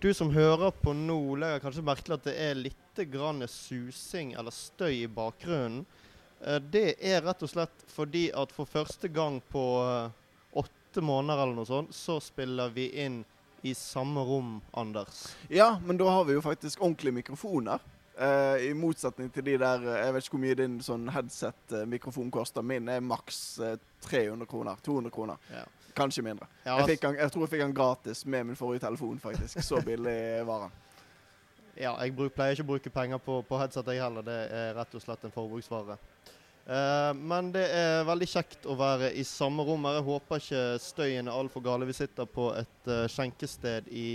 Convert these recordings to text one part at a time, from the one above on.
Du som hører på nå, legger kanskje merke til at det er litt grann susing eller støy i bakgrunnen. Eh, Det er rett og slett fordi at for første gang på eh, åtte måneder eller noe sånt, så spiller vi inn i samme rom, Anders. Ja, men da har vi jo faktisk ordentlige mikrofoner. Eh, I motsetning til de der eh, Jeg vet ikke hvor mye din sånn headset-mikrofon koster. Min er maks eh, 300 kroner. 200 kroner. Ja. Kanskje mindre. Ja, Jeg, den, jeg tror jeg fikk den gratis med min forrige telefon, faktisk. Så billig var den. Ja, jeg bruk, pleier ikke å bruke penger på, på headset, jeg heller. Det er rett og slett en forbruksvare. Uh, men det er veldig kjekt å være i samme rom her. Jeg håper ikke støyen er altfor gale. Vi sitter på et uh, skjenkested i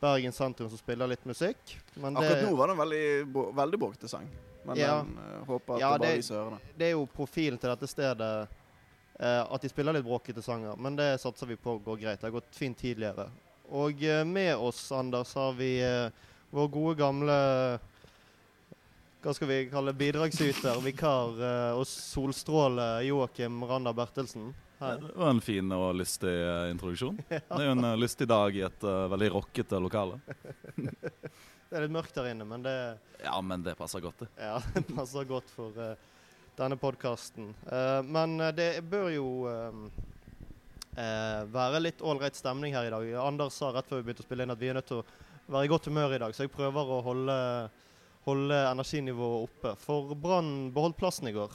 Bergen sentrum som spiller litt musikk. Men det, Akkurat nå var det en veldig, veldig bråkete sang. Men Ja. den, uh, håper at Ja, det bare viser ørene. det er jo profilen til dette stedet at de spiller litt bråkete sanger. Men det satser vi på går greit. Det har gått fint tidligere. Og eh, med oss, Anders, har vi eh, vår gode gamle hva skal vi kalle bidragsyter, vikar eh, og solstråle Joakim Randa Bertelsen. Her. Det var en fin og lystig eh, introduksjon. Det er jo en eh, lystig dag i et uh, veldig rockete lokale. Det er litt mørkt der inne, men det, Ja, men det passer godt, det. ja, det passer godt for eh, denne podkasten. men eh, det bør jo eh, eh, være litt ålreit stemning her i dag. Anders sa rett før vi begynte å spille inn at vi er nødt til å være i godt humør i dag, så jeg prøver å holde, holde energinivået oppe. For Brann beholdt plassen i går.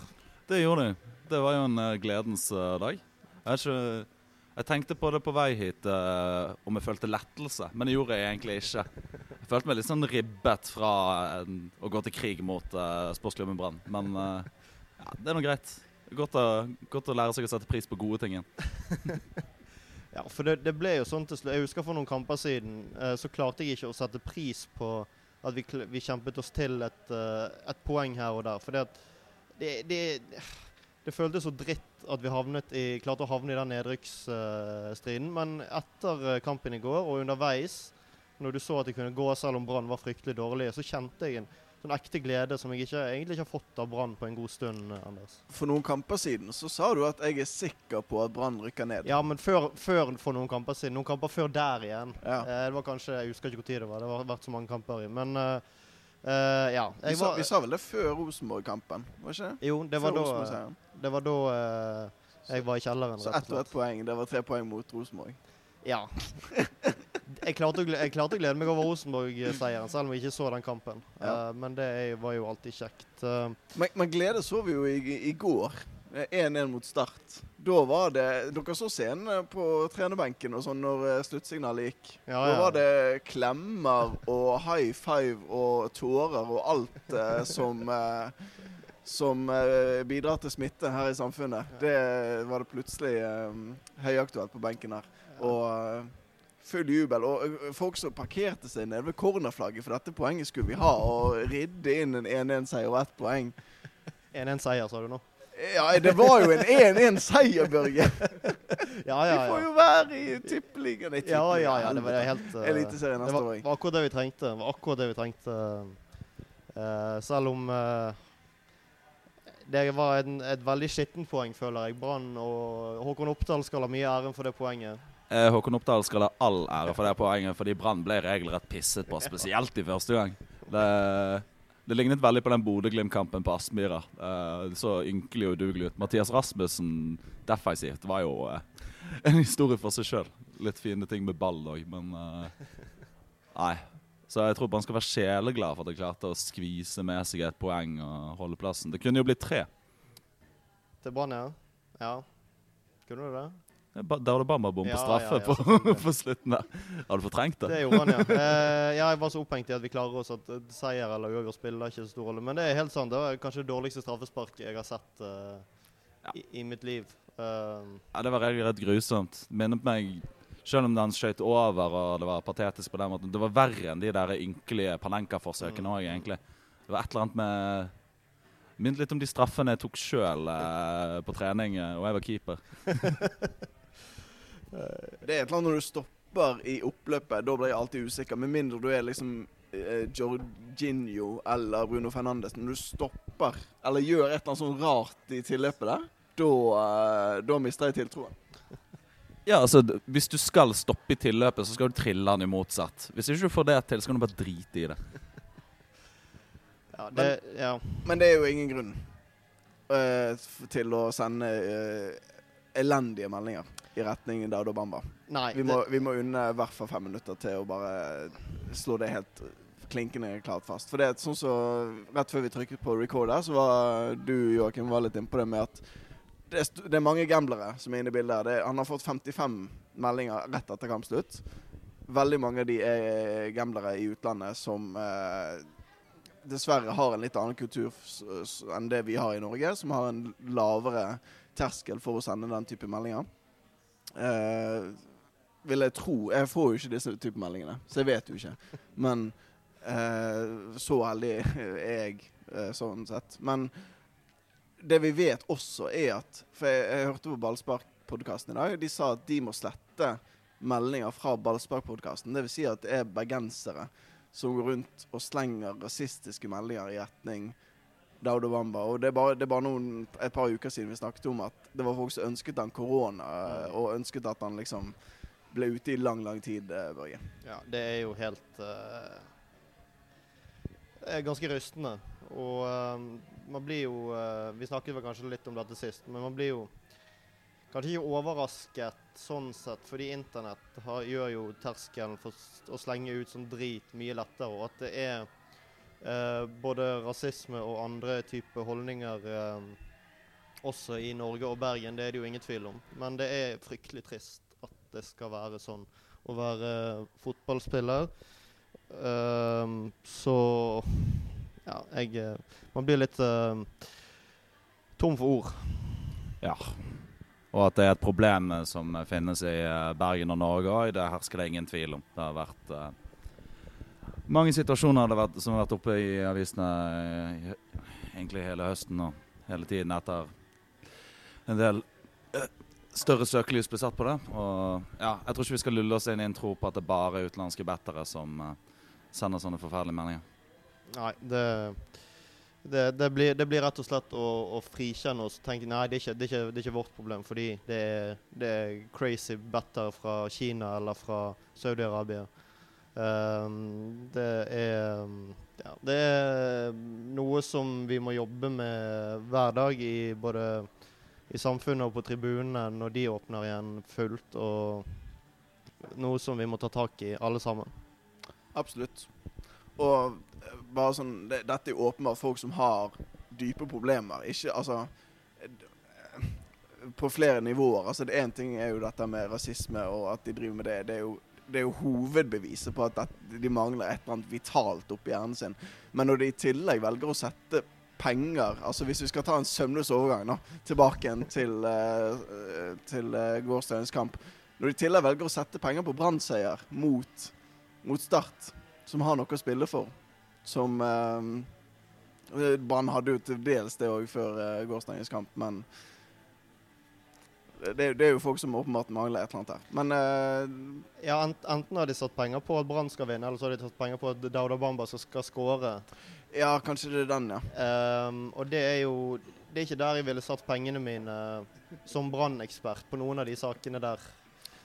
Det gjorde de. Det var jo en eh, gledens eh, dag. Jeg, ikke, jeg tenkte på det på vei hit uh, om jeg følte lettelse, men det gjorde jeg egentlig ikke. Jeg følte meg litt sånn ribbet fra uh, å gå til krig mot uh, sportsklubben Brann. Men eh, ja, det er nå greit. Godt å, godt å lære seg å sette pris på gode ting igjen. Ja, for det, det ble jo sånn til slutt. Jeg husker for noen kamper siden eh, så klarte jeg ikke å sette pris på at vi, vi kjempet oss til et, eh, et poeng her og der. For det, det, det, føltes så dritt at vi i, klarte å havne i den nedrykksstriden. Men etter eh, kampen i går og underveis, når du så at det kunne gå selv om Brann var fryktelig dårlige, så kjente jeg en sånn ekte glede som jeg ikke, egentlig ikke har fått av Brann på en god stund, Anders. For noen kamper siden så sa du at jeg er sikker på at Brann rykker ned. Ja, men før, før for noen kamper siden. Noen kamper før der igjen. Ja. Eh, det var kanskje, Jeg husker ikke hvor tid det var. Det har vært så mange kamper i. Men eh, eh, ja. Vi sa, var, vi sa vel det før Rosenborg-kampen, var ikke det? jo, det var før da, det var da eh, jeg var i kjelleren. Så ett og ett poeng. Det var tre poeng mot Rosenborg. Ja. Jeg klarte, å, jeg klarte å glede meg over Rosenborg-seieren, selv om jeg ikke så den kampen. Ja. Uh, men det er- var jo alltid kjekt. Uh, Men, men glede så vi jo i, i går. Eh, 1-1 mot Start. Da var det Dere så scenen på trenerbenken og sånn når eh, sluttsignalet gikk. ja, Da var det klemmer og high five og tårer og alt uh, som eh, som eh, bidrar til smitte her i samfunnet. Det var det plutselig eh, høyaktuelt på benken her. Og eh, full jubel. Og folk som parkerte seg nede ved cornerflagget, for dette poenget skulle vi ha, og ridde inn en 1-1-seier og ett poeng. 1-1-seier, sa du nå? Ja, det var jo en 1-1-seier, Børge. Ja, Vi ja, får jo være i tippeligaen. Ja, ja, ja. Det var var helt uh, Eliteserien neste år. Det var akkurat det vi trengte. Det var akkurat det vi trengte. Uh, selv om uh, det var en, et veldig skittent poeng, føler jeg. Brann og Håkon Oppdal skal ha mye æren for det poenget. Eh, Håkon Oppdal skal ha all ære for det poenget, fordi Brann ble regelrett pisset på, spesielt i første gang. Det, det lignet veldig på den Bodø-Glimt-kampen på Aspmyra. Eh, det så ynkelig og udugelig ut. Mathias Rasmussen defensivt var jo eh, en historie for seg sjøl. Litt fine ting med ball òg, men Nei. Så jeg tror Brann skal være sjeleglad for at de klarte å skvise med seg et poeng og holde plassen. Det kunne jo blitt tre. Til Brann, ja. Ja. Kunne du det? Der var det Bambabom på Ja, straffe ja, ja, på, selvfølgelig. på slutten der. Har du fortrengt det? Det gjorde han, ja. Eh, ja, jeg var så opphengt i at vi klarer oss at eh, seier eller uavgjort spiller ikke så stor rolle. Men det er helt sant. Det var kanskje det dårligste straffesparket jeg har sett eh, Ja. i, i mitt liv. Uh, Ja, det var rett grusomt. Minnet meg Selv om den skjøt over og det var patetisk på den måten, det var verre enn de der ynkelige Panenka-forsøkene Mm. egentlig. Det var et eller annet med Minnet litt om de straffene jeg tok sjøl eh, på trening, eh, og jeg var keeper. Det er et eller annet når du stopper i oppløpet. Da blir jeg alltid usikker. Med mindre du er liksom eh, Jorginho eller Bruno Fernandes. Når du stopper eller gjør et eller annet sånn rart i tilløpet der, da, eh, da mister jeg tiltroen. Ja, altså, Hvis du skal stoppe i tilløpet, så skal du trille den i motsatt. Hvis ikke du får det til, så kan du bare drite i det. Ja, det, ja. Men det er jo ingen grunn uh, til å sende eh, elendige meldinger i retning Daudo Bamba. Nei. Vi må, vi må unne i hvert fall fem minutter til å bare slå det helt klinkende klart fast. For det er sånn så Rett før vi trykket på record her, så var du Joakim, var litt innpå det med at det er, det er mange gamblere som er inne i bildet. Det, han har fått 55 meldinger rett etter kampslutt. Veldig mange av de er gamblere i utlandet som eh, dessverre har en litt annen kultur enn det vi har i Norge, som har en lavere terskel for å sende den type meldinger. Uh, vil jeg tro Jeg får jo ikke disse type meldingene, så jeg vet jo ikke. Men uh, så heldig er jeg uh, sånn sett. Men det vi vet også, er at For jeg, jeg hørte på Ballspark-podkasten i dag. De sa at de må slette meldinger fra Ballspark-podkasten. Dvs. Si at det er bergensere som går rundt og slenger rasistiske meldinger i retning Daudo Bamba. Og det er bare, det er bare noen, et par uker siden vi snakket om at det var folk som ønsket han korona, eh, og ønsket at han liksom ble ute i lang, lang tid, eh, Børge. Ja, det er jo helt uh, er ganske rystende. Og uh, man blir jo uh, Vi snakket vel kanskje litt om dette sist, men man blir jo kanskje ikke overrasket sånn sett, fordi internett har, gjør jo terskelen for å slenge ut sånn drit mye lettere, og at det er eh, både rasisme og andre typer holdninger eh, også i Norge og Bergen, det er det jo ingen tvil om. Men det er fryktelig trist at det skal være sånn å være fotballspiller. Ehm, så ja, jeg eh, Man blir litt eh, tom for ord. Ja. Og at det er et problem eh, som finnes i eh, Bergen og Norge òg, det hersker det ingen tvil om. Det har vært eh, mange situasjoner har vært, som har vært oppe i avisene eh, egentlig hele høsten og hele tiden etter en del eh, større søkelys ble satt på det. Og ja, jeg tror ikke vi skal lulle oss inn i en tro på at det bare er utenlandske bettere som eh, sender sånne forferdelige meldinger. Nei, det det, det, blir, det blir rett og slett å, å frikjenne oss og tenke nei, det er, ikke, er ikke, det er ikke vårt problem, fordi det er, er crazy battere fra Kina eller fra Saudi-Arabia. Ehm, det er ja, Det er noe som vi må jobbe med hver dag i både i samfunnet og på tribunene når de åpner igjen fullt, og noe som vi må ta tak i alle sammen. Absolutt. Og eh, bare sånn det, Dette er åpenbart folk som har dype problemer. Ikke altså eh, På flere nivåer. Altså Én ting er jo dette med rasisme og at de driver med det. Det er jo, det er jo hovedbeviset på at de mangler et eller annet vitalt oppi hjernen sin. Men når de i tillegg velger å sette penger Altså Hvis vi skal ta en sømløs overgang nå, tilbake igjen til, uh, til uh, gårsdagens kamp. Når de i tillegg velger å sette penger på Brann-seier mot, mot Start, som har noe å spille for. Som uh, Brann hadde jo til dels det òg før uh, gårsdagens kamp, men det, det er jo folk som åpenbart mangler et eller annet her. Men uh, Ja, ent, Enten har de satt penger på at Brann skal vinne, eller så har de satt penger på at Dauda Bamba skal, skåre. ja, kanskje det er den, ja. Um, og det er jo Det er ikke der jeg ville satt pengene mine som Brann-ekspert på noen av de sakene der.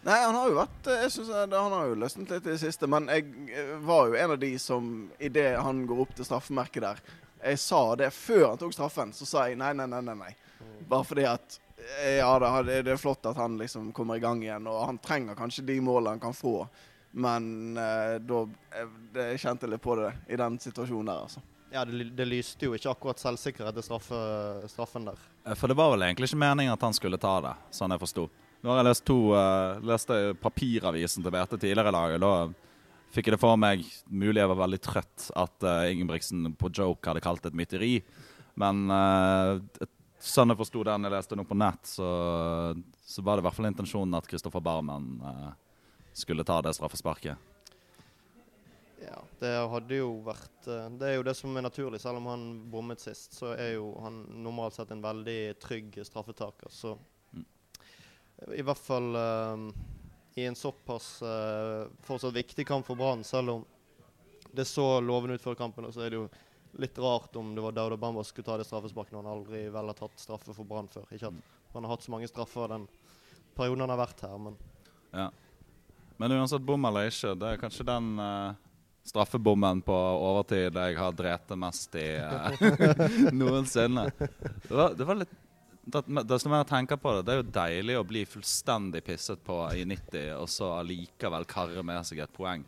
Nei, han har jo vært eh, Jeg synes Han har jo løsnet litt i det siste, men jeg eh, var jo en av de som idet han går opp til straffemerket der Jeg sa det før han tok straffen, så sa jeg nei, nei, nei, nei. nei. Bare fordi at eh, Ja, det, det er flott at han liksom kommer i gang igjen, og han trenger kanskje de målene han kan få, men eh, da eh, det, Jeg kjente litt på det i den situasjonen der, altså. Ja, det, det lyste jo ikke akkurat selvsikkerhet i straffe, straffen der. Eh, For det var vel egentlig ikke meningen at han skulle ta det, sånn jeg forsto. Nå har jeg lest to uh, leste papiravisen til BT tidligere i dag. og Da fikk jeg det for meg, mulig jeg var veldig trøtt, at uh, Ingebrigtsen på joke hadde kalt det et mytteri. Men uh, sånn jeg forsto den jeg leste noe på nett, så, så var det i hvert fall intensjonen at Kristoffer Barmen eh, skulle ta det straffesparket. Ja, det hadde jo vært eh, Det er jo det som er naturlig. Selv om han bommet sist, så er jo han normalt sett en veldig trygg straffetaker. Så Mm. i hvert fall eh, i en såpass uh, fortsatt viktig kamp for Brann, selv om det så lovende ut før kampen, så er det jo litt rart om det var Dauda Bamba som skulle ta det straffesparket når han aldri vel har tatt straffe for Brann før. Ikke at han har hatt så mange straffer den perioden han har vært her, men Ja. Men uansett bom eller ikke, det er kanskje den uh, straffebommen på overtid jeg har drept mest i uh, noensinne. Det var, det var litt det, Desto mer jeg tenker på det, det er jo deilig å bli fullstendig pisset på i 90, og så allikevel karre med seg et poeng.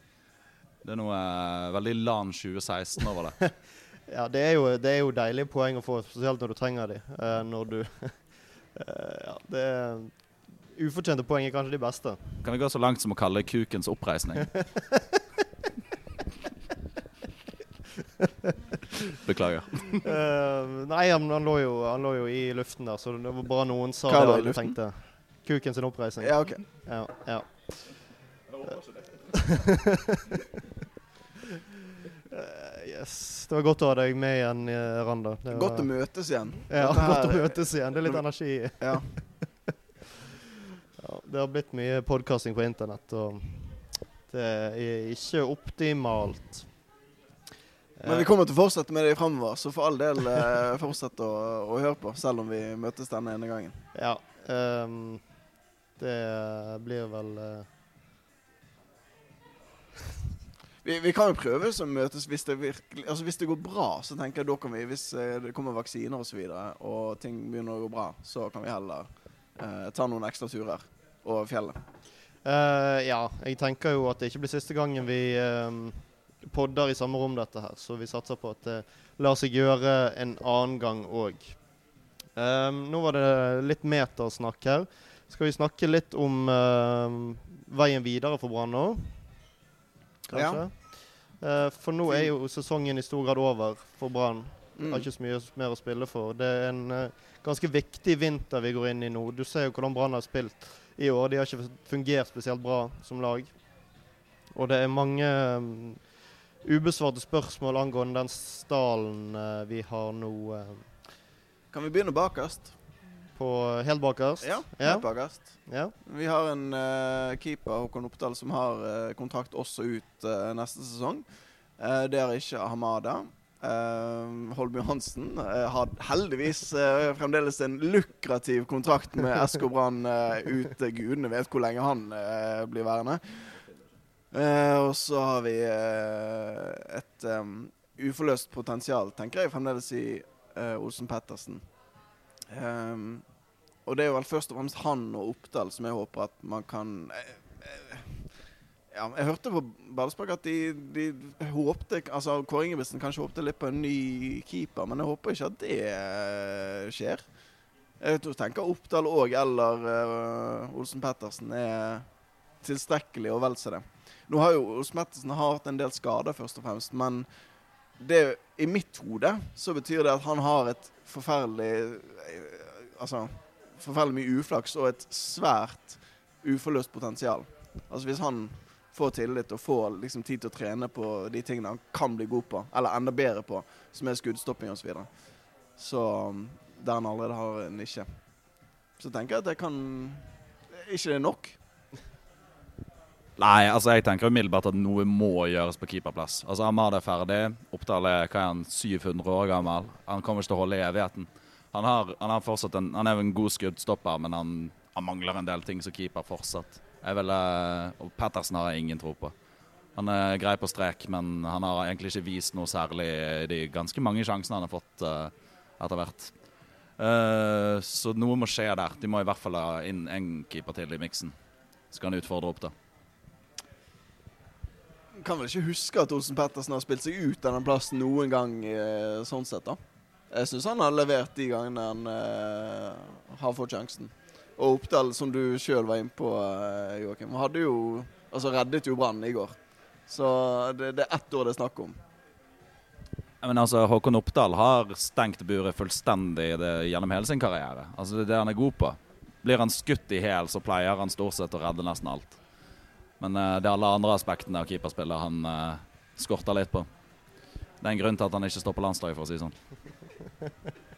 Det er noe eh, veldig LAN 2016 over det. Ja, det er, jo, det er jo deilige poeng å få, spesielt når du trenger de. Uh, når du eh, Ja, det er Ufortjente poeng er kanskje de beste. Kan vi gå så langt som å kalle kukens oppreisning? Beklager. uh, nei, han, han, lå jo, han lå jo i luften der, så det var bra noen sa Hva det luften? tenkte. Kuken sin oppreisning. Ja, OK. Ja, ja. Eh, yes. Det var godt å ha deg med igjen, eh, Randa. Det var, Godt å møtes igjen. Ja, her... godt å møtes igjen. Det er litt energi. Ja. Ja, det har blitt mye podkasting på internett, og det er ikke optimalt. Men vi kommer til å fortsette med det fremover, så for all del eh, fortsett å, å høre på, selv om vi møtes denne ene gangen. Ja. Um, det blir vel eh, Vi, vi kan jo prøve å møtes hvis det virkelig Altså hvis det går bra, så tenker jeg da kan vi Hvis eh, det kommer vaksiner osv. Og, så videre, og ting begynner å gå bra, så kan vi heller eh, ta noen ekstra turer over fjellet. Uh, Ja, jeg tenker jo at det ikke blir siste gangen vi ehm, podder i samme rom dette her, så vi satser på at det lar seg gjøre en annen gang òg. nå var det litt metersnakk her. Skal vi snakke litt om ehm, veien videre for Brann nå? Kanskje? Eh, for nå er jo sesongen i stor grad over for Brann. Mm. Har ikke så mye mer å spille for. Det er en eh, ganske viktig vinter vi går inn i nå. Du ser jo hvordan Brann har spilt i år. De har ikke fungert spesielt bra som lag. Og det er mange um, ubesvarte spørsmål angående den stallen uh, vi har nå Uh. Kan vi begynne bakerst? På helt bakerst. Ja, helt bakerst. Ja. Vi har en uh, keeper, Håkon Oppdal, som har uh, kontrakt også ut uh, neste sesong. Det har ikke Hamada. Uh, Holby Hansen har heldigvis fremdeles en lukrativ kontrakt med SK Brann ut. Gudene vet hvor lenge han blir værende. Og så har vi et um, uforløst potensial, tenker jeg fremdeles i Olsen Pettersen. Em, og det er vel først og fremst han og Oppdal som jeg håper at man kan eh, eh, Ja, jeg hørte på Ballspark at de, de håpte Altså Kåre Ingebrigtsen kanskje håpte litt på en ny keeper, men jeg håper ikke at det eh, skjer. Jeg tenker Oppdal òg eller uh, Olsen Pettersen er tilstrekkelig og vel så det. Nå har jo Olsen Pettersen hatt en del skader, først og fremst, men det, i mitt hode så betyr det at han har et forferdelig Altså forferdelig mye uflaks og et svært uforløst potensial. Altså Hvis han får tillit og får liksom tid til å trene på de tingene han kan bli god på, eller enda bedre på, som er skuddstopping osv., så, videre. så um, der han allerede har en nisje, så tenker jeg at det kan Ikke det er nok? Nei, altså jeg tenker umiddelbart at noe må gjøres på keeperplass. Altså Ahmad er ferdig. Oppdal er hva er han, 700 år gammel. Han kommer ikke til å holde i evigheten. Han, har, han, har fortsatt en, han er en god skuddstopper, men han, han mangler en del ting som keeper fortsatt. Jeg vil, eh, og Pettersen har jeg ingen tro på. Han er grei på strek, men han har egentlig ikke vist noe særlig i de ganske mange sjansene han har fått uh, etter hvert. Uh, så noe må skje der. De må i hvert fall ha inn en keeper til i miksen. Så kan han utfordre opp, da. Kan vel ikke huske at Olsen Pettersen har spilt seg ut av den plassen noen gang, eh, sånn sett, da. Jeg syns han har levert de gangene han eh, har fått sjansen. Og Oppdal, som du sjøl var inne på, eh, Joakim, hadde jo Altså reddet jo Brann i går. Så det, det er ett år det er snakk om. Men altså, Håkon Oppdal har stengt buret fullstendig det, gjennom hele sin karriere. Altså, Det er det han er god på. Blir han skutt i hæl, så pleier han stort sett å redde nesten alt. Men uh, det er alle andre aspektene av keeperspillet han uh, skorter litt på. Det er en grunn til at han ikke står på landslaget, for å si det sånn.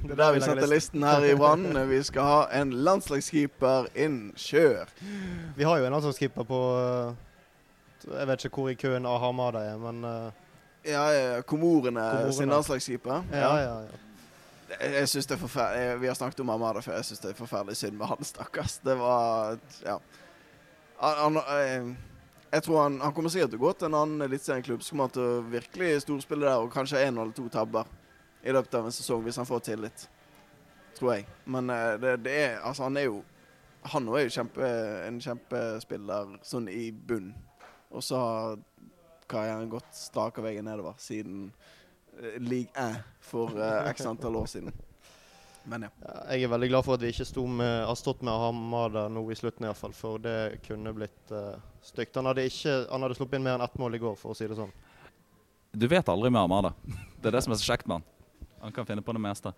Det er der vi setter listen her i Brann. Vi skal ha en landslagskeeper inn. Kjør! Vi har jo en landslagskeeper på eh, Jeg vet ikke hvor i køen Ahamada er, men Ja, ja, Komorene Komorene. sin landslagskeeper. ja, ja, ja. Jeg, jeg synes det er forferdelig Vi har snakket om Amada før. Jeg syns det er forferdelig synd med han, stakkars. Det var Ja. Han, han, jeg, jeg tror han, han kommer sikkert til å gå til en annen eliteserieklubb som kommer til å virkelig storspille der, og kanskje én eller to tabber i løpet av en sesong hvis han får tillit. Tror jeg. Men eh, det, det er Altså, han er jo Han òg er jo kjempe, en kjempespiller sånn i bunn. Og så har karrieren gått strake veien nedover siden uh, league 1 for uh, x antall år siden. Men ja. Jeg er veldig glad for at vi ikke sto med, har stått med Hamada nå i slutten, i hvert fall, for det kunne blitt uh, stygt. Han hadde, ikke, han hadde sluppet inn mer enn ett mål i går, for å si det sånn. Du vet aldri med Armada. Det er det som er så kjekt med han. Han kan finne på det meste.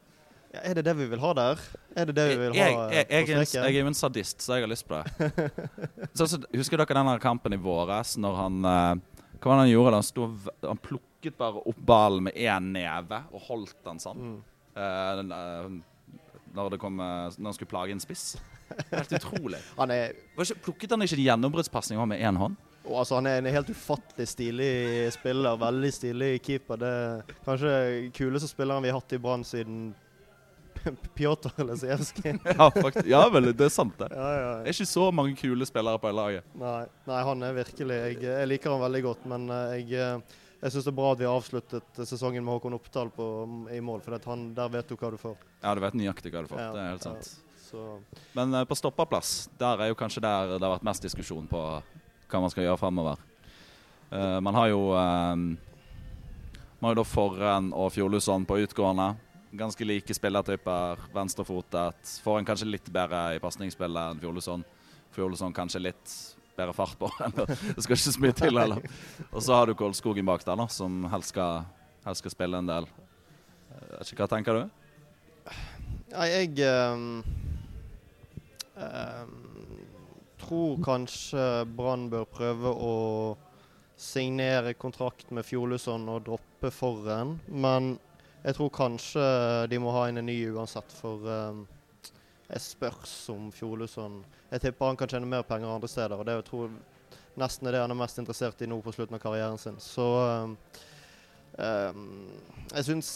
Ja, er det det vi vil ha der? Er det det vi vil Jeg, ha jeg, jeg, er jeg er jo en sadist, så jeg har lyst på det. Så, så, husker dere den kampen i våres når han eh, Hva var det han gjorde? Han, stod, han plukket bare opp ballen med én neve og holdt den sånn. Mm. Uh, den, når, det kom, når han skulle plage en spiss. Helt utrolig. Han er, ikke, plukket han ikke en gjennombruddspasning med én hånd? og altså, han er en helt ufattelig stilig spiller. Veldig stilig keeper. Det er kanskje kuleste spilleren vi har hatt i Brann siden Pjotr Lesijevskij. Ja, faktisk. ja vel, det er sant, det. Ja, ja. Det er ikke så mange kule spillere på laget. Nei, nei, han er virkelig jeg, jeg liker han veldig godt, men eh, jeg, eh, jeg syns det er bra at vi har avsluttet sesongen med Håkon Oppdal på, i mål, for han, der vet du hva du får. Ja, du vet nøyaktig hva du får. Ja, Det er helt ja. sant. Så Men uh, på stoppaplass, der er jo kanskje der det har vært mest diskusjon på hva man skal gjøre fremover. Uh, man har jo eh, Man har jo da Forren og Fjordlusson på utgående. Ganske like spillertyper. Venstrefotet. Forren kanskje litt bedre i pasningsspillet enn Fjordlusson. Fjordlusson kanskje litt bedre fart på. det skal ikke så mye til heller. Og så har du Kolskogen bak der, da, som helst skal, helst skal spille en del. Ikke, Hva tenker du? Nei, jeg um, um, tror kanskje Brann bør prøve å signere kontrakt med Fjoluson og droppe Forren. Men jeg tror kanskje de må ha inn en ny uansett, for ehm, jeg spørs om Fjoluson Jeg tipper han kan tjene mer penger andre steder, og det jeg tror nesten er det han er mest interessert i nå på slutten av karrieren sin. Så ehm, ehm, jeg syns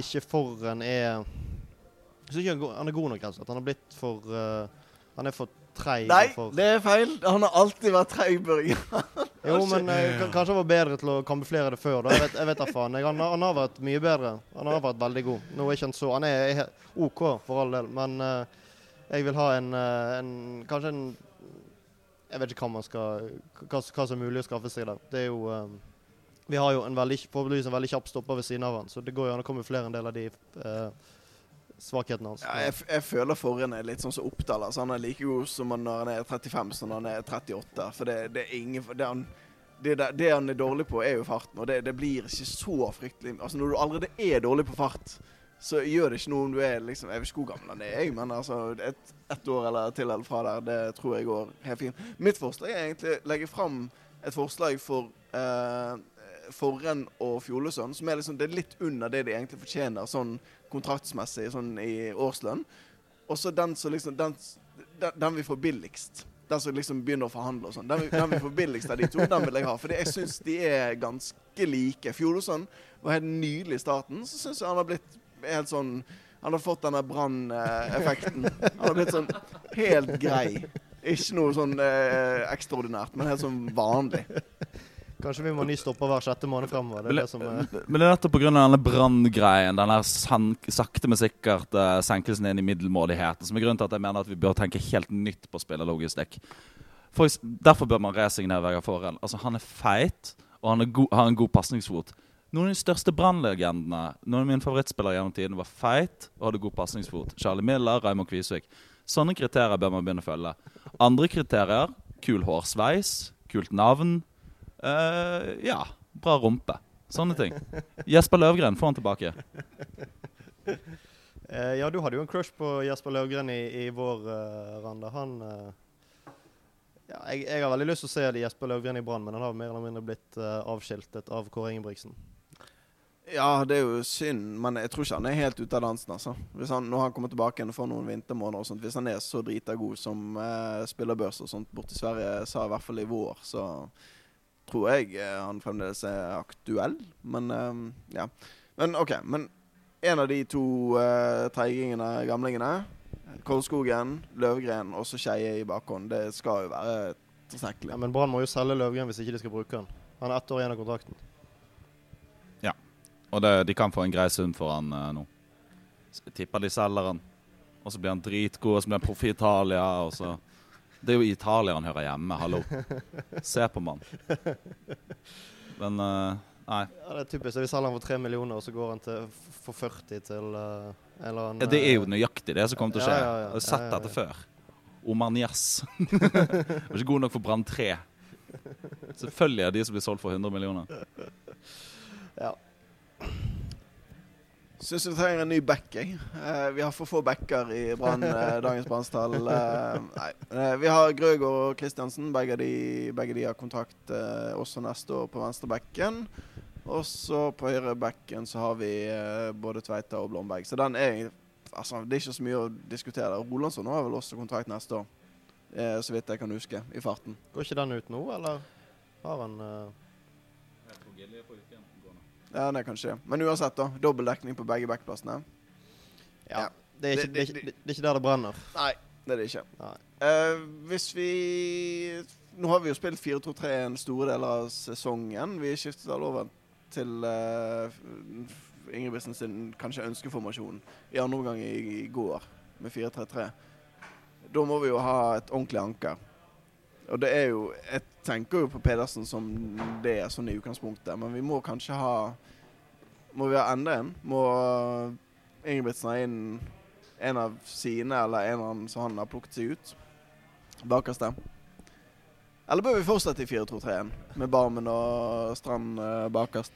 ikke Forren er jeg synes ikke han, er god nok, rett og slett. Han har blitt for uh, Han er for treig. Nei, for, det er feil. Han har alltid vært treig, Børge. jo, men uh, kanskje han var bedre til å kamuflere det før. Da. Jeg vet, jeg vet da faen. Jeg, han, har- han har vært mye bedre. Han har vært veldig god. Nå er ikke han så Han er he- OK, for all del, men eh, jeg vil ha en, eh, en Kanskje en Jeg vet ikke hva skal Hva, hva som er mulig å skaffe seg der. Det er jo um, Vi har jo en veldig, en veldig kjapp stopper ved siden av han, så det går jo an å komme flere en del av de uh, svakhetene hans. Ja, jeg, jeg føler Forren er litt sånn som Oppdal. Altså, han er like god som han når han er 35 som når han er 38. For det, det er ingen det han, det, det, han er dårlig på, er jo farten. Og det blir ikke så fryktelig Altså Når du allerede er dårlig på fart, så gjør det ikke noe om du er liksom Jeg vet ikke hvor gammel han er, jeg, men altså ett et år eller til eller fra der, det tror jeg går helt fint. Mitt forslag er egentlig å legge fram et forslag for eh, Forren og Fjolesund, som er liksom det er litt under det de egentlig fortjener sånn kontraktsmessig sånn i årslønn. Og så den som liksom den, den, den vi får billigst. Den som liksom begynner å forhandle og sånn. Den, den vi får billigst av de to, den vil jeg ha. For jeg syns de er ganske like. Fjolesønn var helt nydelig i starten. Så syns jeg han har blitt helt sånn Han har fått denne branneffekten. Han har blitt sånn helt grei. Ikke noe sånn eh, ekstraordinært, men helt sånn vanlig. Kanskje vi må ny stopper hver sjette måned fremover. Det er Men, det som er men det er nettopp pga. denne branngreien, den der sakte, men sikkert uh, senkelsen inn i middelmådigheten, som er grunnen til at jeg mener at vi bør tenke helt nytt på spillerlogistikk. For, derfor bør man resignere Vegard Forhen. Altså, han er feit, og han er go har en god pasningsfot. Noen av de største brannlegendene, noen av mine favorittspillere gjennom tiden, var feit og hadde god pasningsfot. Charlie Miller, Raymond Kvisvik. Sånne kriterier bør man begynne å følge. Andre kriterier kul hårsveis, kult navn. Uh, ja, bra rumpe. Sånne ting. Jesper Løvgren, få han tilbake. Uh, ja, du hadde jo en crush på Jesper Løvgren i, i vår uh, Randa. Han ja, jeg, jeg har veldig lyst til å se Jesper Løvgren i Brann, men han har mer eller mindre blitt avskiltet av Kåre Ingebrigtsen. Ja, det er jo synd, men jeg tror ikke han er helt ute av dansen. altså. Hvis han, når han kommer tilbake igjen for noen vintermåneder og sånt, Hvis han er så drita god som eh, spillerbørs og sånt borti Sverige sa i hvert fall i vår, så tror jeg eh, han fremdeles er aktuell. Men eh, ja. Men OK. Men en av de to eh, treigingene, gamlingene. Kolskogen, Løvgren og så Skeie i bakhånd. Det skal jo være tilstrekkelig. Ja, men Brann må jo selge Løvgren hvis ikke de skal bruke han. Han er ett år igjen av kontrakten. Og det, de kan få en grei sum for han eh, nå. Så jeg tipper de selger han. Og så blir han dritgod, og så blir han proff i Italia. Og så Det er jo i Italia han hører hjemme, hallo. Se på mann. Men eh, nei. Ja, det er typisk. Vi selger han for tre millioner, og så går han til, for 40 til uh, en eller annen det er jo eh, nøyaktig det som kommer til å skje. Ja, ja, ja. Jeg har sett ja, ja. dette før. Omar Nias. Var ikke god nok for Brann 3. Selvfølgelig er de som blir solgt for 100 millioner. Ja. Syns vi trenger en ny back, jeg. Eh, vi har for få backer i brand, eh, dagens Brannstall. Eh. Eh, vi har Grøgaard og Kristiansen. Begge de, begge de har kontrakt eh, også neste år på venstrebacken. Og så på høyrebacken så har vi eh, både Tveita og Blomberg. Så den er altså, Det er ikke så mye å diskutere. Rolandsson har vel også kontrakt neste år. Eh, så vidt jeg kan huske, i farten. Går ikke den ut nå, eller har han eh, Ja, det kan skje. Men uansett, da. Dobbeltdekning på begge backplassene. Ja. Ja. Det, er ikke, Det- det, det, det er ikke der det brenner. Nei, det er det ikke. Eh, hvis vi Nå har vi jo spilt 4-2-3 en store deler av sesongen. Vi skiftet all over til uh, Ingebrigtsen sin kanskje ønskeformasjon i andre omgang i, i går, med 4-3-3. Da må vi jo ha et ordentlig anker. Og det er jo Jeg tenker jo på Pedersen som det er sånn i utgangspunktet, men vi må kanskje ha Må vi ha enda en? Må Ingebrigtsen ha inn en av sine, eller en av han som han har plukket seg ut. Bakerst der. Eller bør vi fortsette i 4-2-3-1 med Barmen og Strand eh, bakerst?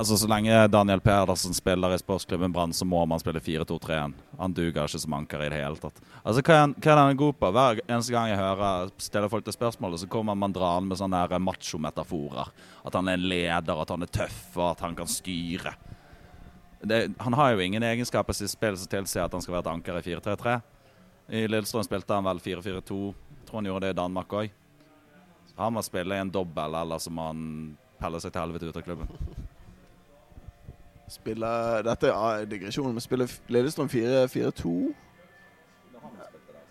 Altså Så lenge Daniel Pedersen spiller i sportsklubben Brann, så må man spille 4-2-3-1. Han duger ikke som anker i det hele tatt. Altså Hva er hva er han god på? Hver eneste gang jeg hører stiller folk til spørsmålet, så kommer man dra med sånne macho-metaforer. At han er en leder, at han er tøff, og at han kan styre. Det, han har jo ingen egenskaper i spill som tilsier at han skal være et anker i 4-3-3. I Lillestrøm spilte han vel 4-4-2. Tror han gjorde det i Danmark òg. Han må spille i en dobbel, eller så må han pelle seg til helvete ut av klubben. Spiller Dette er digresjon, men spiller Lillestrøm 4-4-2?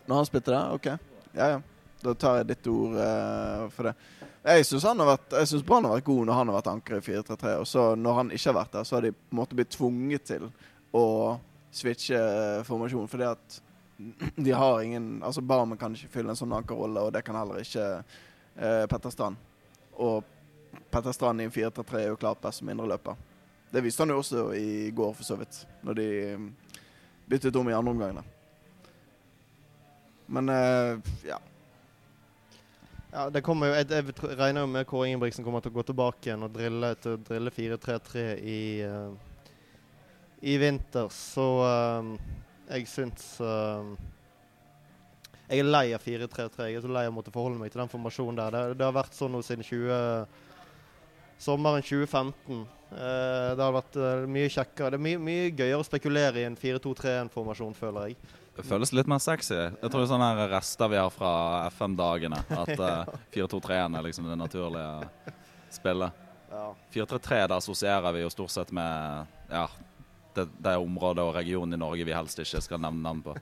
Når han spilte det? OK. Ja, ja. Da tar jeg ditt ord uh, for det. Jeg syns Brann har vært god når han har vært anker i 4-3-3. Og så når han ikke har vært der, så har de på en måte blitt tvunget til å switche eh, formasjon. Fordi at de har ingen Altså Barmen kan ikke fylle en sånn ankerrolle, og det kan heller ikke uh, Petter Strand. Og Petter Strand i en 4-3-3 er jo klart best som indreløper. Det viste han jo også i går, for så vidt. Når de mm, byttet om i andre omgang. Men uh, ja. Ja, det kommer jo, jeg, jeg regner jo med Kåre Ingebrigtsen kommer til å gå tilbake igjen og drille, til drille 4-3-3 i, uh, i vinter. Så uh, jeg syns Jeg er lei av 4-3-3. Jeg er så lei av å måtte forholde meg til den formasjonen der. Det, det har vært sånn nå siden 20, sommeren 2015. Eh, det har vært eh, mye kjekkere. Det er mye, mye gøyere å spekulere i en 4-2-3-1-formasjon, føler jeg. Det føles litt mer sexy. Jeg tror det er sånne her rester vi har fra FM-dagene. At uh, 4-2-3-1 er liksom det naturlige spillet. Ja. 4-3-3 det assosierer vi jo stort sett med ja, det, det området og regionen i Norge vi helst ikke skal nevne navn på.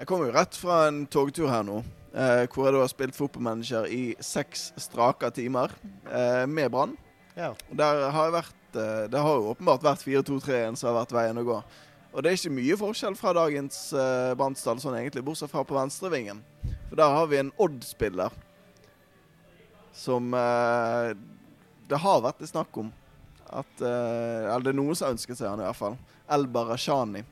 Jeg kommer jo rett fra en togtur her nå, eh, hvor jeg da har spilt fotballmanager i seks strake timer eh, med Brann. ja. Der har jeg vært eh, Det har jo åpenbart vært 4-2-3-1 som har vært veien å gå. Og det er ikke mye forskjell fra dagens eh, Brannstall, sånn egentlig, bortsett fra på venstrevingen. For der har vi en Odd-spiller som eh, det har vært litt snakk om. At eh, Eller det er noen som ønsker ønsket seg han i hvert fall. Elba Rashani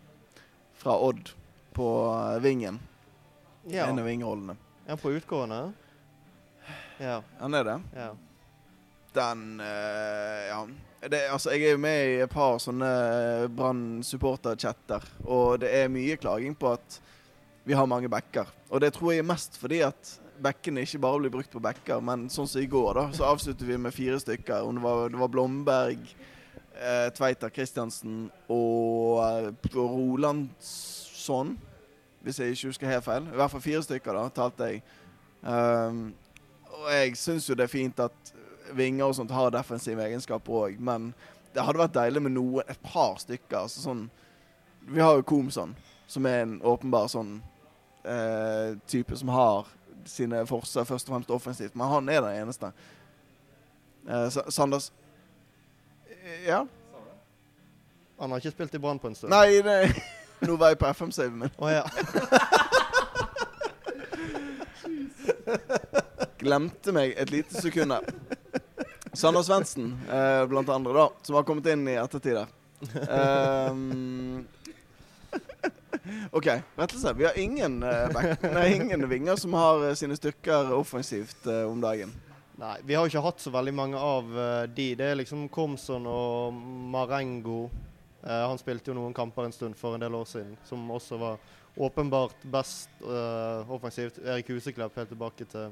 fra Odd på eh, vingen. ja. En av vingrollene. Er han på utgående? Ja. Han er det. ja. Den eh, Ja. Det, altså, jeg er jo med i et par sånne Brann supporter-chatter, og det er mye klaging på at vi har mange backer. Og det tror jeg er mest fordi at bekkene ikke bare blir brukt på backer, men sånn som i går, da, så avslutter vi med fire stykker. Og det var, det var Blomberg, eh, Tveiter Christiansen og eh, Rolandsson, hvis jeg ikke husker helt feil. I hvert fall fire stykker, da, talte jeg. Um, og jeg syns jo det er fint at vinger og sånt har defensive egenskaper òg, men det hadde vært deilig med noe, et par stykker. Altså sånn Vi har jo Komson, som er en åpenbar sånn eh, type som har sine forser først og fremst offensivt, men han er den eneste. Eh, Sanders Ja? Han har ikke spilt i Brann på en stund. Nei, det, nå var jeg på FM-saven min. Oh, ja. Glemte meg et lite sekund der. Sander Svendsen, eh, blant andre, da, som har kommet inn i ettertid der. Um, OK, rettelse. Vi har ingen, eh, back, nei, ingen vinger som har eh, sine styrker offensivt eh, om dagen. Nei, vi har jo ikke hatt så veldig mange av eh, de. Det er liksom Komson og Marengo. Eh, han spilte jo noen kamper en stund for en del år siden, som også var åpenbart best eh, offensivt. Erik Huseklepp helt tilbake til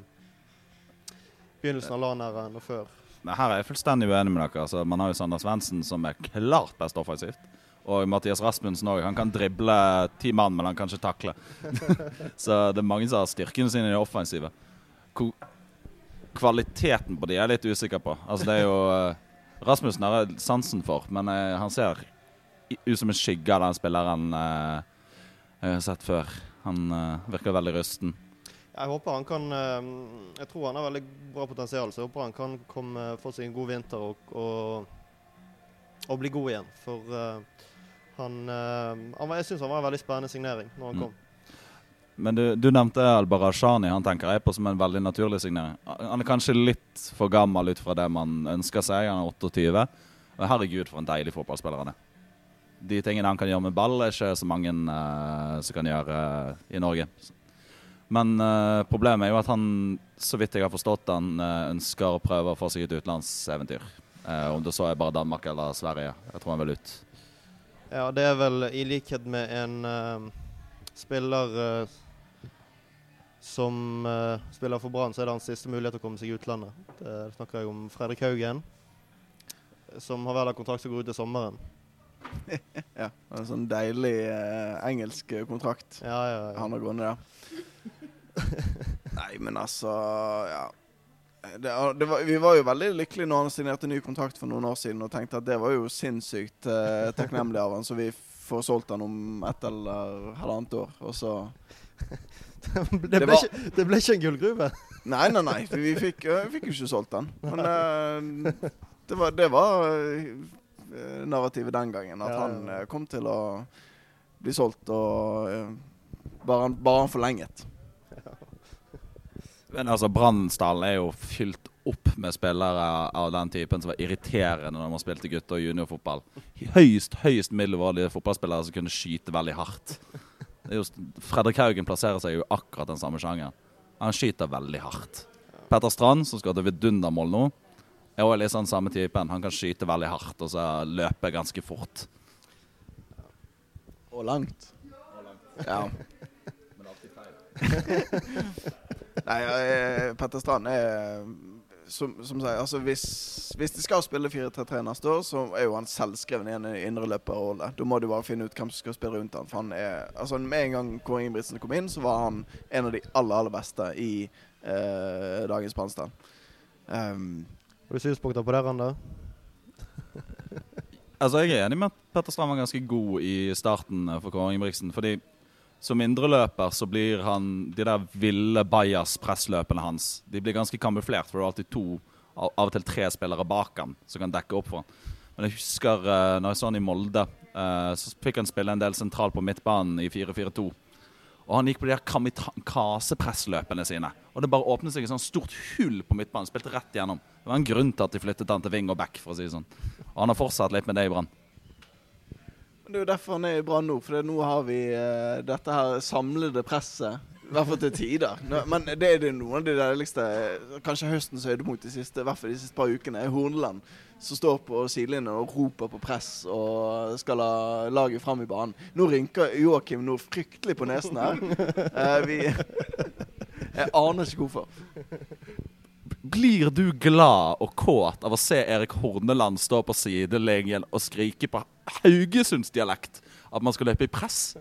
begynnelsen av LAN-æraen og før. Her er jeg fullstendig uenig med dere. Altså, man har jo Sander Svendsen, som er klart best offensivt. Og Mathias Rasmussen òg. Han kan drible ti mann, men han kan ikke takle. Så det er mange som har styrkene sine i det offensive. Ko kvaliteten på de er jeg litt usikker på. Altså, det er jo eh, Rasmussen har jeg sansen for, men jeg, han ser ut som en skygge av den spilleren uh, jeg har sett før. Han uh, virker veldig rusten. Jeg håper han kan eh, Jeg tror han har veldig bra potensial, så jeg håper han kan komme, få seg en god vinter og, og, og bli god igjen. For han, han Jeg syns han var en veldig spennende signering når han Mm. kom. Men du, du nevnte Al-Barashani. Han tenker jeg på som en veldig naturlig signering. Han er kanskje litt for gammel ut fra det man ønsker seg. Han er 28. Herregud, for en deilig fotballspiller han er. De tingene han kan gjøre med ball, er ikke så mange uh, som kan gjøre uh, i Norge. Men uh, problemet er jo at han, så vidt jeg har forstått, han ønsker å prøve å få seg et utenlandseventyr. Om det så er bare Danmark eller Sverige. Jeg tror han vil ut. Ja, det er vel i likhet med en spiller som spiller for Brann, så er det hans siste mulighet til å komme seg i utlandet. Det snakker jeg om Fredrik Haugen, som har vel av kontrakt som går ut til sommeren. Ja, En sånn deilig eh, engelsk eh, kontrakt Ja, ja, ja. han har gående der. Nei, men altså Ja. Det, det var, vi var jo veldig lykkelige når han signerte ny kontrakt for noen år siden og tenkte at det var jo sinnssykt eh, takknemlig av han, så vi får solgt han om ett eller halvannet år. Og så det, Det ble var- ikke, det ble ikke en gullgruve. Nei, nei, nei. Vi fikk, øh, vi fikk jo ikke solgt den. Men eh, det var, det var narrativet den gangen. At Ja, ja, han øh, kom til å bli solgt, og øh, bare, han- bare han forlenget. Men altså, Brannstallen er jo fylt opp med spillere av den typen som var irriterende når man spilte gutter- og juniorfotball. Høyst høyst middelmådige fotballspillere som kunne skyte veldig hardt. Det er jo, Fredrik Haugen plasserer seg jo i akkurat den samme sjangeren. Han skyter veldig hardt. Petter Strand, som skal til vidundermål nå, er også litt sånn samme typen. Han kan skyte veldig hardt og så løpe ganske fort. Og langt. Ja. Men alltid feil. Nei, eh, Petter Strand er som, som sier, altså hvis, hvis de skal spille 4-3-3 neste år, så er jo han selvskreven i en indreløperrolle. Da må du bare finne ut hvem som skal spille rundt han. For han er, altså Med en gang Kåre Ingebrigtsen kom inn, så var han en av de aller, aller beste i eh, dagens Bransdal. Um, Har du synspunkter på det, Randa? Altså, Jeg er enig med at Petter Strand var ganske god i starten eh, for Kåre Ingebrigtsen. fordi som indreløper så blir han De der ville bajas-pressløpene hans De blir ganske kamuflert, for det er alltid to, av og til tre spillere bak ham som kan dekke opp for ham. Men jeg husker uh, når jeg så han i Molde, eh, så fikk han spille en del sentral på midtbanen i 4-4-2. Og han gikk på de her kamikaze-pressløpene sine. Og det bare åpnet seg et sånt stort hull på midtbanen. Spilte rett gjennom. Det var en grunn til at de flyttet han til wing og back, for å si det sånn. Og han har fortsatt litt med det i Brann. Det er jo derfor han er i Brann nå, for nå har vi uh, dette her samlede presset. I hvert fall til tider. Men det er det noen av de deiligste Kanskje høstens høydepunkt de siste, i hvert fall de siste par ukene, er Horneland. Som står på sidelinjen og roper på press og skal la laget fram i banen. Nå rynker Joakim noe fryktelig på nesen her. Eh, vi Jeg aner ikke hvorfor. Blir du glad og kåt av å se Erik Horneland stå på sidelinjen og skrike på Haugesundsdialekt at man skal løpe i press?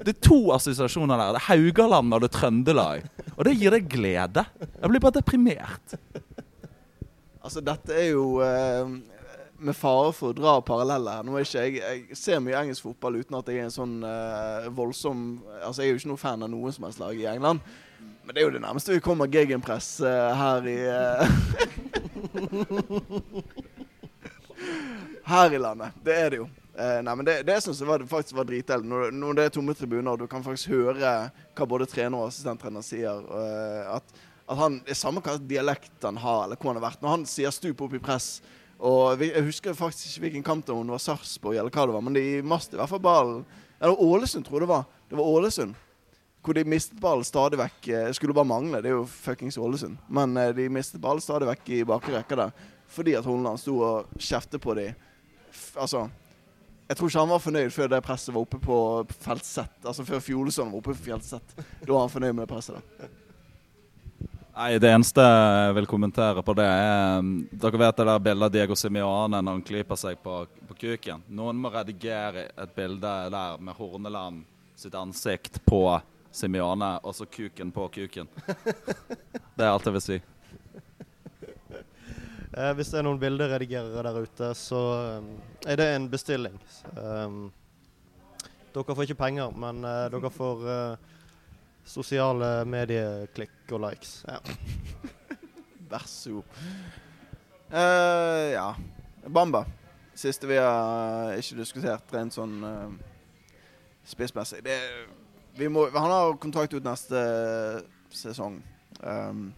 Det er to assosiasjoner der. Det er Haugaland og det er Trøndelag. Og det gir deg glede. Jeg blir bare deprimert. Altså, dette er jo eh, med fare for å dra paralleller her Nå er ikke jeg, jeg ser mye engelsk fotball uten at jeg er en sånn uh, voldsom Altså, jeg er jo ikke noen fan av noen som helst lag i England. Men det er jo det nærmeste vi kommer gegenpress uh, her i uh, Her i landet. Det er det jo. Nei, men Det, det syns jeg var, faktisk var dritdeilig. Når, når det er tomme tribuner, og du kan faktisk høre hva både trener og assistenttrener sier. at, at han, Det er samme hva dialekt han har, eller hvor han har vært. Når han sier 'stup opp i press' og Jeg husker faktisk ikke hvilken kamp det var, om det var Sarpsborg eller hva det var, men de mastet i hvert fall ballen. Eller Ålesund, tror jeg det var. Det var Ålesund. Hvor de mistet ballen stadig vekk. eh, Skulle bare mangle, det er jo fuckings Ålesund. Men eh, de mistet ballen stadig vekk i bakre rekke der. Fordi at Horneland sto og kjeftet på dem. Altså Jeg tror ikke han var fornøyd før det presset var oppe på Feltsett. Altså før Fjolesund var oppe på Fjellsett. Da var han fornøyd med det presset. da. Nei, Det eneste jeg vil kommentere på det, er um, Dere vet det der bildet av Diego Simiane når han klyper seg på, på kuken? Noen må redigere et bilde der med Horneland sitt ansikt på Simiane, og så kuken på kuken. Det er alt jeg vil si. Eh, hvis det er noen bilderedigerere der ute, så eh, er det en bestilling. Um, dere får ikke penger, men uh, dere får eh, sosiale medieklikk og likes. Ja. Vær så god. Uh, ja. Bamba. Siste vi har ikke diskutert rent sånn uh, spissmessig. Han har kontrakt ut neste sesong. Um,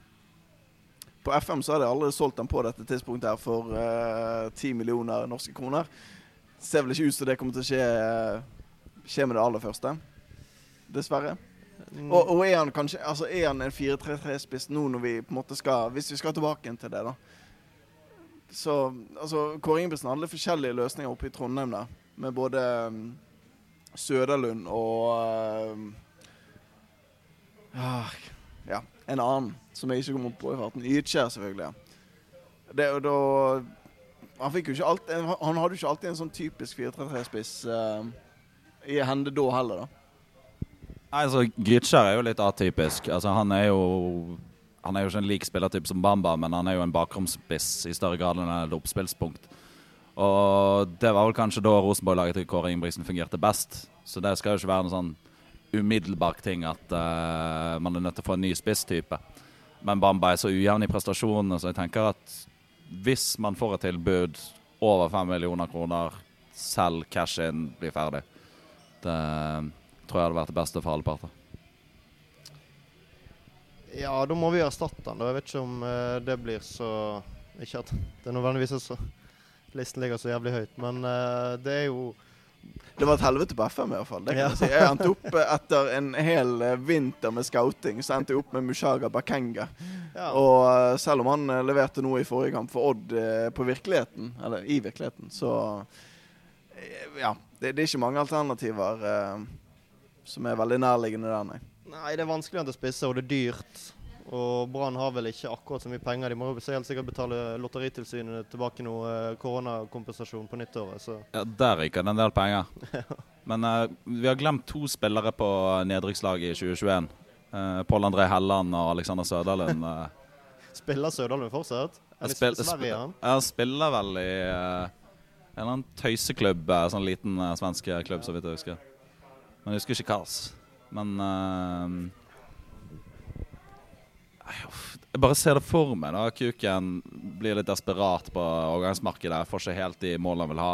på FM så har de allerede solgt den på dette tidspunktet her for ti 10 millioner norske kroner. Ser vel ikke ut som det kommer til å skje, skje med det aller første. Dessverre. Mm, Og, og er han kanskje Altså er han en 4-3-3-spiss nå når vi på en måte skal Hvis vi skal tilbake til det, da. Så altså Kåre Ingebrigtsen hadde forskjellige løsninger oppe i Trondheim der. Med både um, Søderlund og um, ah, Ja, en annen som jeg ikke kommer på i farten. Ytskjær, selvfølgelig. Det, og da Han fikk jo ikke alltid Han hadde jo ikke alltid en sånn typisk 4-3-3-spiss uh, i hende da heller, da. Altså, Grytskjær er jo litt atypisk. Altså, han er jo Han er jo ikke en lik spillertype som Bamba, men han er jo en bakromspiss i større grad enn et oppspillspunkt. Og det var vel kanskje da Rosenborg-laget til Kåre Ingebrigtsen fungerte best. Så det skal jo ikke være noen sånn umiddelbar ting at uh, man er nødt til å få en ny spisstype. Men Bamba er så ujevn i prestasjonene, så jeg tenker at hvis man får et tilbud over fem millioner kroner, selv cash in, blir ferdig. Det tror jeg hadde vært det beste for alle parter. Ja, da må vi erstatte den. da. Jeg vet ikke om uh, det blir så Ikke at det nødvendigvis er så Listen ligger så jævlig høyt, men uh, det er jo Det var et helvete på FM i hvert fall. Det kan Ja. jeg si. Jeg endte opp eh, etter en hel vinter med scouting, så endte jeg opp med Mushaga Bakenga. ja. Og selv om han leverte noe i forrige kamp for Odd på virkeligheten, eller i virkeligheten, så Ja. Det, det er ikke mange alternativer som er veldig nærliggende der, nei. Nei, det er vanskelig å spisse, og det er dyrt. Og Brann har vel ikke akkurat så mye penger. De må jo helt sikkert betale Lotteritilsynet tilbake noe eh, koronakompensasjon på nyttåret. Så Ja, Der ryker det en del penger. Men uh, vi har glemt to spillere på nedrykkslaget i 2021. Uh, Pål André Helland og Alexander Søderlund. Uh. spiller Søderlund fortsatt? Han spil- Sverige, han? Ja, spiller vel i uh, en eller annen tøyseklubb, eh, sånn liten uh, svensk klubb, så vidt jeg husker. Men jeg husker ikke hva. Men uh. Jeg bare ser det for meg. da Kuken blir litt desperat på overgangsmarkedet. Får ikke helt de målene han vil ha.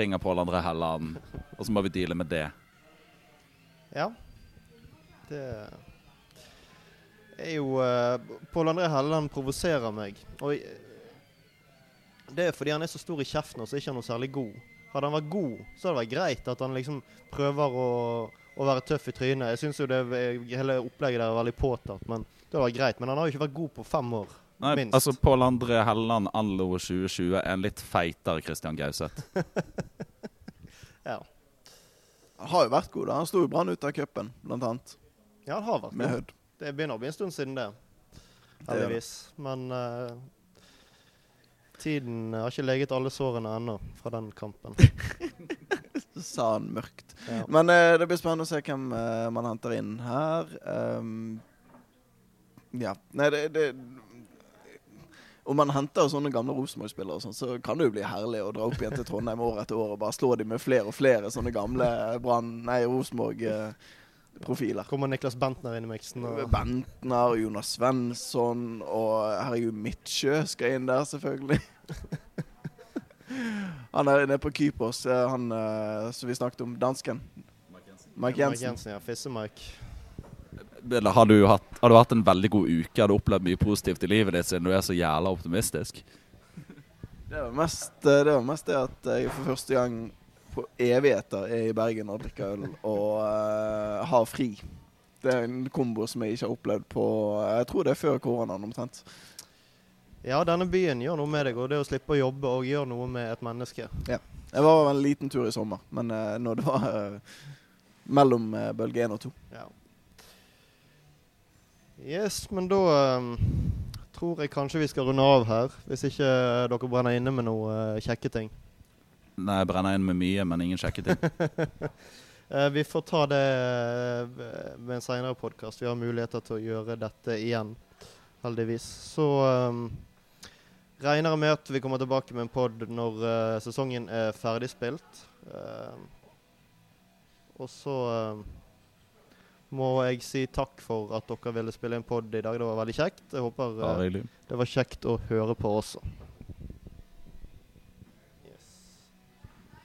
Ringer Pål André Helland, og så må vi deale med det. Ja. Det er jo uh, Pål André Helland provoserer meg. Og det er fordi han er så stor i kjeften og så er ikke han noe særlig god. Hadde han vært god, så hadde det vært greit at han liksom prøver å, å være tøff i trynet. Jeg syns jo det hele opplegget der er veldig påtatt, men det hadde vært greit. Men han har jo ikke vært god på fem år. Nei, Minst. altså Pål André Helland anno 2020 er en litt feitere Christian Gauseth. Ja, Han har jo vært god, da. Han sto jo Brann ut av cupen, blant annet, ja han har vært med god. Hødd. Det begynner å bli en stund siden det. Heldigvis. Men eh, tiden har ikke leget alle sårene ennå fra den kampen. Så sa han mørkt. Ja. Men eh, det blir spennende å se hvem eh, man henter inn her. Um, ja. Nei, det, det Om man henter sånne gamle Rosenborg-spillere, sånn, så kan det jo bli herlig å dra opp igjen til Trondheim år etter år og bare slå dem med flere og flere sånne gamle Brann, nei, Rosenborg-profiler. Kommer Niklas Bentner inn i miksen? og- Bentner, Jonas Svensson og herregud, Midtsjø skal inn der, selvfølgelig. han er nede på Kypros, eh, han eh, som vi snakket om, dansken. Mike Mike Jensen. Jensen, ja. Fisse-Mike. Eller Har du, hatt, har du hatt en veldig god uke? Har du opplevd mye positivt i livet ditt siden du er så jævla optimistisk? Det var mest eh, det, var mest det at jeg for første gang på evigheter er i Bergen og drikker øl og uh, har fri. Det er en kombo som jeg ikke har opplevd på Jeg tror det er før koronaen omtrent. Ja, denne byen gjør noe med deg, og det å slippe å jobbe og gjøre noe med et menneske. Jeg var en liten tur i sommer, men uh, når det var uh, mellom uh, bølge én og to. Ja. Yes, men da um, tror jeg kanskje vi skal runde av her. Hvis ikke eh, dere brenner inne med noen eh, kjekke ting. Nei, jeg brenner inn med mye, men ingen sjekketing. Eh, vi får ta det eh, med en seinere podkast. Vi har muligheter til å gjøre dette igjen, heldigvis. Så um, regner jeg med at vi kommer tilbake med en pod når uh, sesongen er ferdigspilt. Uh, og så uh, må jeg si takk for at dere ville spille en pod i dag. Det var veldig kjekt. Jeg håper det var kjekt å høre på også.